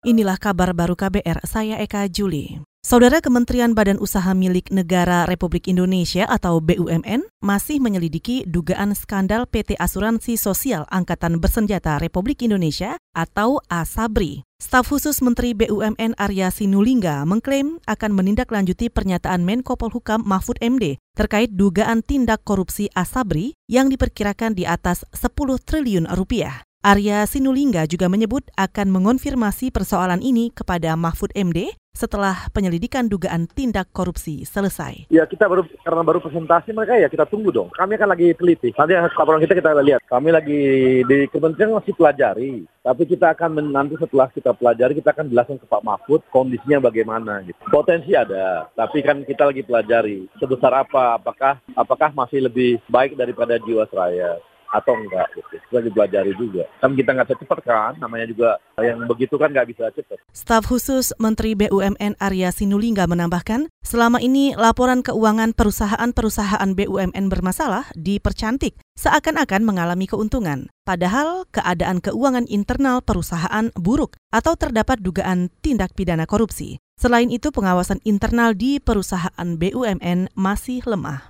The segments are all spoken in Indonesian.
Inilah kabar baru KBR, saya Eka Juli. Saudara Kementerian Badan Usaha Milik Negara Republik Indonesia atau BUMN masih menyelidiki dugaan skandal PT Asuransi Sosial Angkatan Bersenjata Republik Indonesia atau ASABRI. Staf khusus Menteri BUMN Arya Sinulinga mengklaim akan menindaklanjuti pernyataan Menko Polhukam Mahfud MD terkait dugaan tindak korupsi ASABRI yang diperkirakan di atas 10 triliun rupiah. Arya Sinulinga juga menyebut akan mengonfirmasi persoalan ini kepada Mahfud MD setelah penyelidikan dugaan tindak korupsi selesai. Ya kita baru karena baru presentasi mereka ya kita tunggu dong. Kami akan lagi teliti. Nanti laporan kita kita lihat. Kami lagi di kementerian masih pelajari. Tapi kita akan nanti setelah kita pelajari kita akan jelaskan ke Pak Mahfud kondisinya bagaimana. Gitu. Potensi ada, tapi kan kita lagi pelajari sebesar apa. Apakah apakah masih lebih baik daripada Jiwasraya atau enggak gitu. Kita dipelajari juga. Kan kita nggak cepat kan, namanya juga yang begitu kan nggak bisa cepat. Staf khusus Menteri BUMN Arya Sinulinga menambahkan, selama ini laporan keuangan perusahaan-perusahaan BUMN bermasalah dipercantik seakan-akan mengalami keuntungan. Padahal keadaan keuangan internal perusahaan buruk atau terdapat dugaan tindak pidana korupsi. Selain itu, pengawasan internal di perusahaan BUMN masih lemah.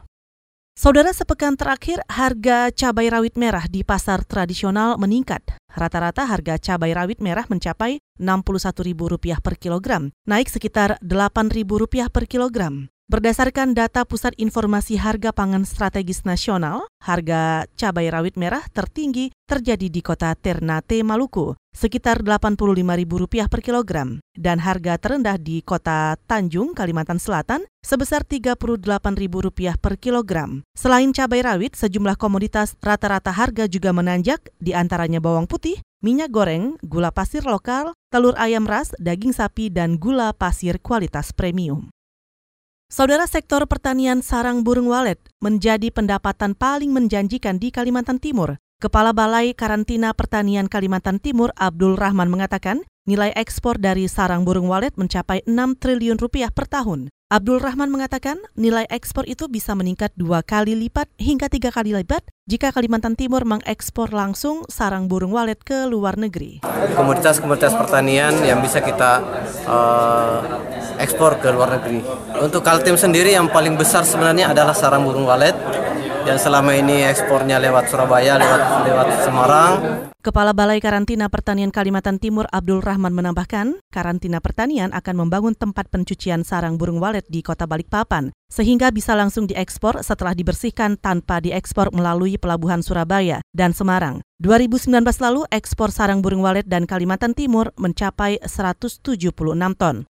Saudara sepekan terakhir harga cabai rawit merah di pasar tradisional meningkat. Rata-rata harga cabai rawit merah mencapai Rp61.000 per kilogram, naik sekitar Rp8.000 per kilogram. Berdasarkan data Pusat Informasi Harga Pangan Strategis Nasional, harga cabai rawit merah tertinggi terjadi di kota Ternate, Maluku, sekitar Rp85.000 per kilogram, dan harga terendah di kota Tanjung, Kalimantan Selatan, sebesar Rp38.000 per kilogram. Selain cabai rawit, sejumlah komoditas rata-rata harga juga menanjak, di antaranya bawang putih, minyak goreng, gula pasir lokal, telur ayam ras, daging sapi, dan gula pasir kualitas premium. Saudara sektor pertanian sarang burung walet menjadi pendapatan paling menjanjikan di Kalimantan Timur. Kepala Balai Karantina Pertanian Kalimantan Timur Abdul Rahman mengatakan, nilai ekspor dari sarang burung walet mencapai 6 triliun rupiah per tahun. Abdul Rahman mengatakan nilai ekspor itu bisa meningkat dua kali lipat hingga tiga kali lipat jika Kalimantan Timur mengekspor langsung sarang burung walet ke luar negeri. Komoditas-komoditas pertanian yang bisa kita uh, ekspor ke luar negeri. Untuk Kaltim sendiri yang paling besar sebenarnya adalah sarang burung walet yang selama ini ekspornya lewat Surabaya, lewat lewat Semarang. Kepala Balai Karantina Pertanian Kalimantan Timur Abdul Rahman menambahkan, karantina pertanian akan membangun tempat pencucian sarang burung walet di Kota Balikpapan, sehingga bisa langsung diekspor setelah dibersihkan tanpa diekspor melalui pelabuhan Surabaya dan Semarang. 2019 lalu, ekspor sarang burung walet dan Kalimantan Timur mencapai 176 ton.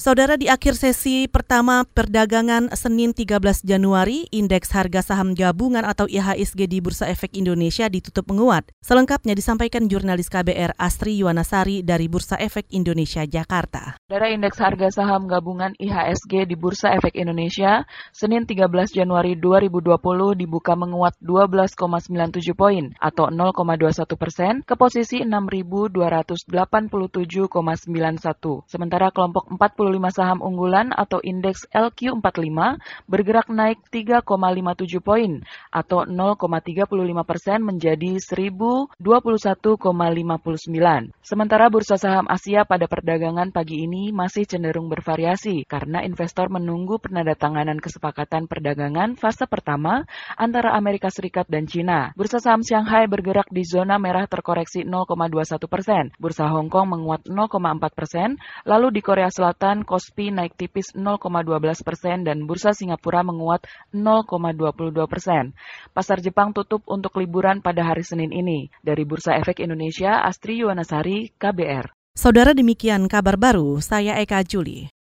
Saudara di akhir sesi pertama perdagangan Senin 13 Januari, indeks harga saham gabungan atau IHSG di Bursa Efek Indonesia ditutup menguat. Selengkapnya disampaikan jurnalis KBR Astri Yuwanasari dari Bursa Efek Indonesia Jakarta. Saudara indeks harga saham gabungan IHSG di Bursa Efek Indonesia Senin 13 Januari 2020 dibuka menguat 12,97 poin atau 0,21 persen ke posisi 6.287,91. Sementara kelompok 40 25 saham unggulan atau indeks LQ45 bergerak naik 3,57 poin atau 0,35 persen menjadi 1021,59. Sementara bursa saham Asia pada perdagangan pagi ini masih cenderung bervariasi karena investor menunggu penandatanganan kesepakatan perdagangan fase pertama antara Amerika Serikat dan China. Bursa saham Shanghai bergerak di zona merah terkoreksi 0,21 persen. Bursa Hong Kong menguat 0,4 persen, lalu di Korea Selatan Kospi naik tipis 0,12 persen dan Bursa Singapura menguat 0,22 persen. Pasar Jepang tutup untuk liburan pada hari Senin ini. Dari Bursa Efek Indonesia, Astri Yuwanasari, KBR. Saudara demikian kabar baru, saya Eka Juli.